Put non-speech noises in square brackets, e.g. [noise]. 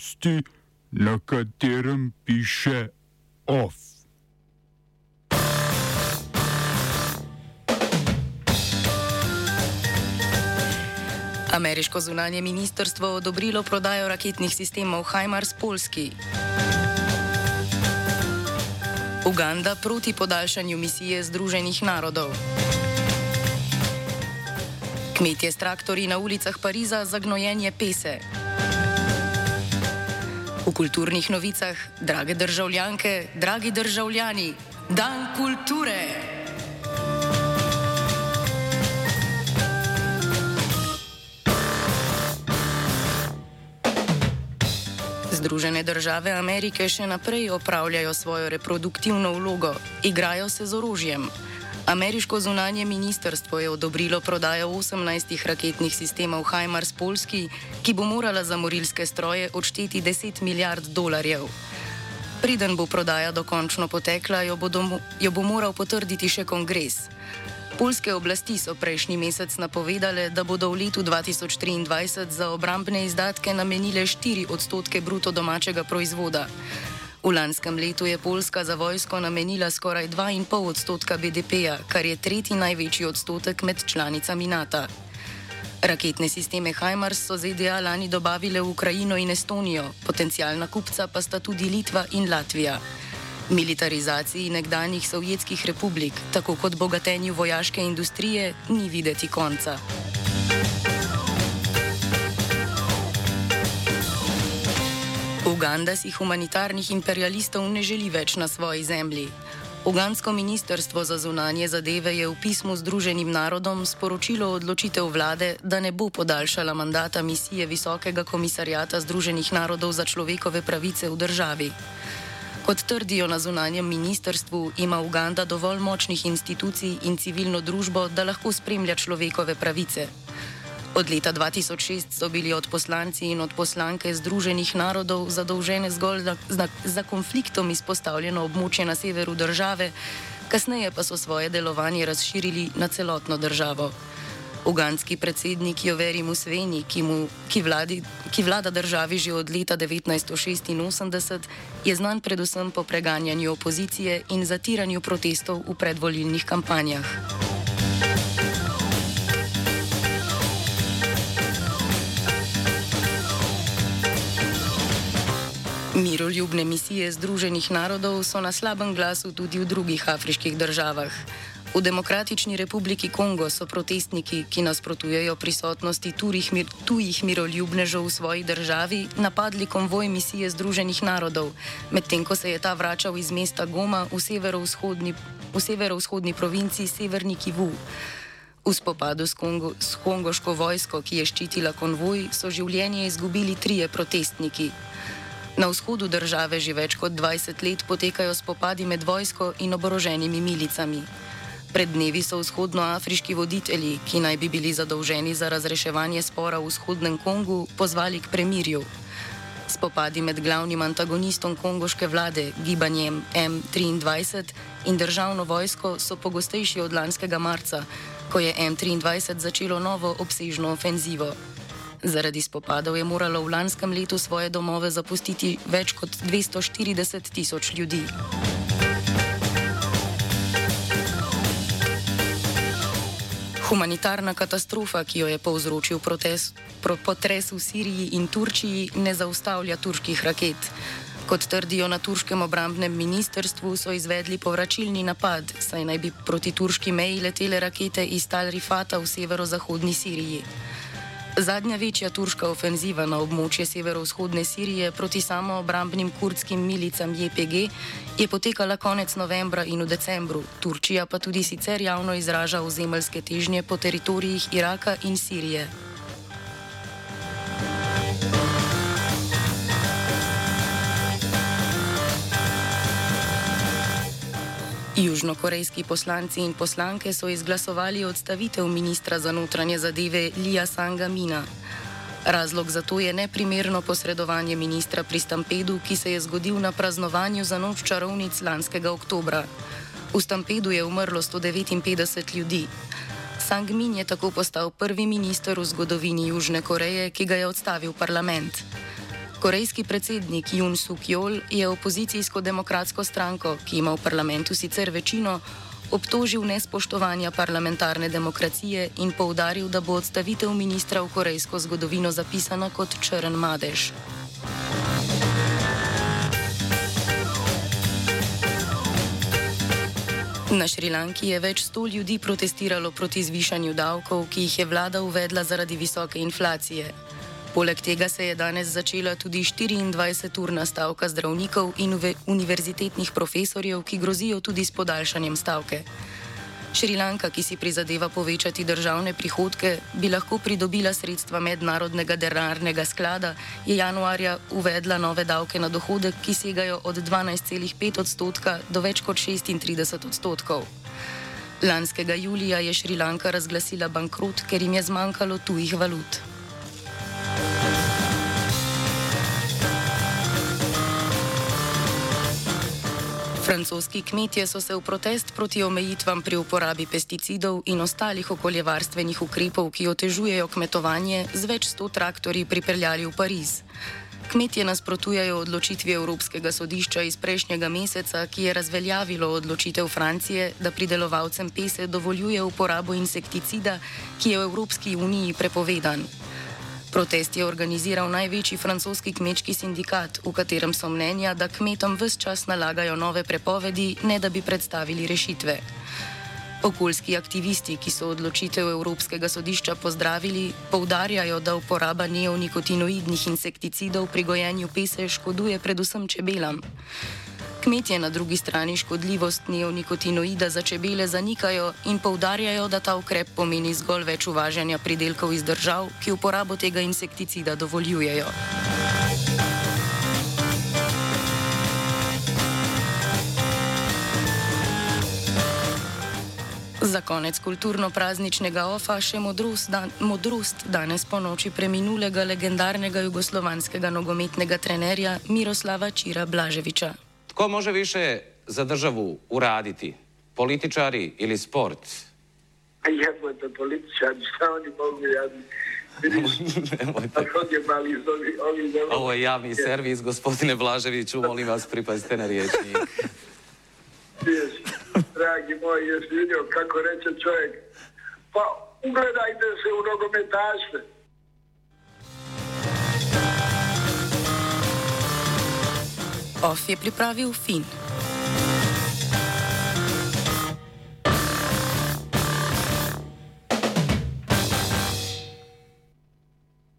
tisti, na katerem piše OF. Ameriško zunanje ministrstvo odobrilo prodajo raketnih sistemov HIMARS Polski. Uganda proti podaljšanju misije Združenih narodov. Kmetje s traktori na ulicah Pariza za gnojenje pese. V kulturnih novicah, drage državljanke, dragi državljani, dan kulture! Združene države Amerike še naprej opravljajo svojo reproduktivno vlogo, igrajo se z orožjem. Ameriško zunanje ministrstvo je odobrilo prodajo 18 raketnih sistemov HIMARS Polski, ki bo morala za morilske stroje odšteti 10 milijard dolarjev. Preden bo prodaja dokončno potekla, jo, bodo, jo bo moral potrditi še kongres. Poljske oblasti so prejšnji mesec napovedale, da bodo v letu 2023 za obrambne izdatke namenile 4 odstotke bruto domačega proizvoda. V lanskem letu je Poljska za vojsko namenila skoraj 2,5 odstotka BDP-ja, kar je tretji največji odstotek med članicami NATO. Raketne sisteme HIMARS so ZDA lani dobavile v Ukrajino in Estonijo, potencijalna kupca pa sta tudi Litva in Latvija. Militarizaciji nekdanjih sovjetskih republik, tako kot bogatenju vojaške industrije, ni videti konca. Uganda si humanitarnih imperialistov ne želi več na svoji zemlji. Ugansko ministrstvo za zunanje zadeve je v pismu Združenim narodom sporočilo odločitev vlade, da ne bo podaljšala mandata misije Visokega komisarjata Združenih narodov za človekove pravice v državi. Kot trdijo na zunanjem ministrstvu, ima Uganda dovolj močnih institucij in civilno družbo, da lahko spremlja človekove pravice. Od leta 2006 so bili od poslanci in od poslanke Združenih narodov zadolžene zgolj za, za, za konfliktom izpostavljeno območje na severu države, kasneje pa so svoje delovanje razširili na celotno državo. Uganski predsednik Joveri Musveni, ki, mu, ki, vladi, ki vlada državi že od leta 1986, je znan predvsem po preganjanju opozicije in zatiranju protestov v predvolilnih kampanjah. Miroljubne misije Združenih narodov so na slabem glasu tudi v drugih afriških državah. V Demokratični republiki Kongo so protestniki, ki nasprotujejo prisotnosti turih, mir, tujih miroljubnežev v svoji državi, napadli konvoj misije Združenih narodov, medtem ko se je ta vračal iz mesta Goma v severovzhodni, v severovzhodni provinci Severni Kivu. V spopadu s, Kongo, s kongoško vojsko, ki je ščitila konvoj, so življenje izgubili trije protestniki. Na vzhodu države že več kot 20 let potekajo spopadi med vojsko in oboroženimi milicami. Pred dnevi so vzhodnoafriški voditelji, ki naj bi bili zadolženi za razreševanje spora v vzhodnem Kongu, pozvali k premirju. Spopadi med glavnim antagonistom kongoške vlade, gibanjem M23 in državno vojsko so pogostejši od lanskega marca, ko je M23 začelo novo obsežno ofenzivo. Zaradi spopadov je moralo v lanskem letu svoje domove zapustiti več kot 240 tisoč ljudi. Humanitarna katastrofa, ki jo je povzročil protes, pro, potres v Siriji in Turčiji, ne zaustavlja turških raket. Kot trdijo na turškem obrambnem ministrstvu, so izvedli povračilni napad, saj naj bi proti turški meji letele rakete iz Tal Rifata v severozahodni Siriji. Zadnja večja turška ofenziva na območje severovzhodne Sirije proti samoobrambnim kurdskim milicam JPG je potekala konec novembra in v decembru. Turčija pa tudi sicer javno izraža ozemeljske težnje po teritorijih Iraka in Sirije. Južnokorejski poslanci in poslanke so izglasovali odstavitev ministra za notranje zadeve Lija Sanga Mina. Razlog za to je neprimerno posredovanje ministra pri Stampedu, ki se je zgodil na praznovanju za noč čarovnic lanskega oktobra. V Stampedu je umrlo 159 ljudi. Sang Min je tako postal prvi minister v zgodovini Južne Koreje, ki ga je odstavil parlament. Korejski predsednik Jun Suk Jol je opozicijsko demokratsko stranko, ki ima v parlamentu sicer večino, obtožil nespoštovanja parlamentarne demokracije in poudaril, da bo odstavitev ministra v korejsko zgodovino zapisana kot črn madež. Na Šrilanki je več sto ljudi protestiralo proti zvišanju davkov, ki jih je vlada uvedla zaradi visoke inflacije. Poleg tega se je danes začela tudi 24-urna stavka zdravnikov in univerzitetnih profesorjev, ki grozijo tudi s podaljšanjem stavke. Šrilanka, ki si prizadeva povečati državne prihodke, bi lahko pridobila sredstva mednarodnega denarnega sklada, je januarja uvedla nove davke na dohodek, ki segajo od 12,5 odstotka do več kot 36 odstotkov. Lanskega julija je Šrilanka razglasila bankrot, ker jim je zmanjkalo tujih valut. Francoski kmetje so se v protest proti omejitvam pri uporabi pesticidov in ostalih okoljevarstvenih ukrepov, ki otežujejo kmetovanje, z več sto traktorji pripeljali v Pariz. Kmetje nasprotujejo odločitvi Evropskega sodišča iz prejšnjega meseca, ki je razveljavilo odločitev Francije, da pridelovalcem pese dovoljuje uporabo insekticida, ki je v Evropski uniji prepovedan. Protest je organiziral največji francoski kmečki sindikat, v katerem so mnenja, da kmetom vse čas nalagajo nove prepovedi, ne da bi predstavili rešitve. Okoljski aktivisti, ki so odločitev Evropskega sodišča pozdravili, poudarjajo, da uporaba neonikotinoidnih insekticidov pri gojenju pese škoduje predvsem čebelam. Kmetje na drugi strani škodljivost neonikotinoida za čebele zanikajo in poudarjajo, da ta ukrep pomeni zgolj več uvažanja pridelkov iz držav, ki uporabo tega insekticida dovoljujejo. Za konec kulturno-prazničnega ofa še modrost, dan, modrost danes po noči preminulega legendarnega jugoslovanskega nogometnega trenerja Miroslava Čira Blaževiča. Ko može više za državu uraditi? Političari ili sport? Jebote, političari, šta oni mogu raditi? [laughs] Ovo je javni servis, gospodine Blaževiću, molim vas pripazite na riječnik. Dragi moj, jesi vidio kako reče čovjek? Pa ugledajte se u nogometaše. Ofi je pripravil fin.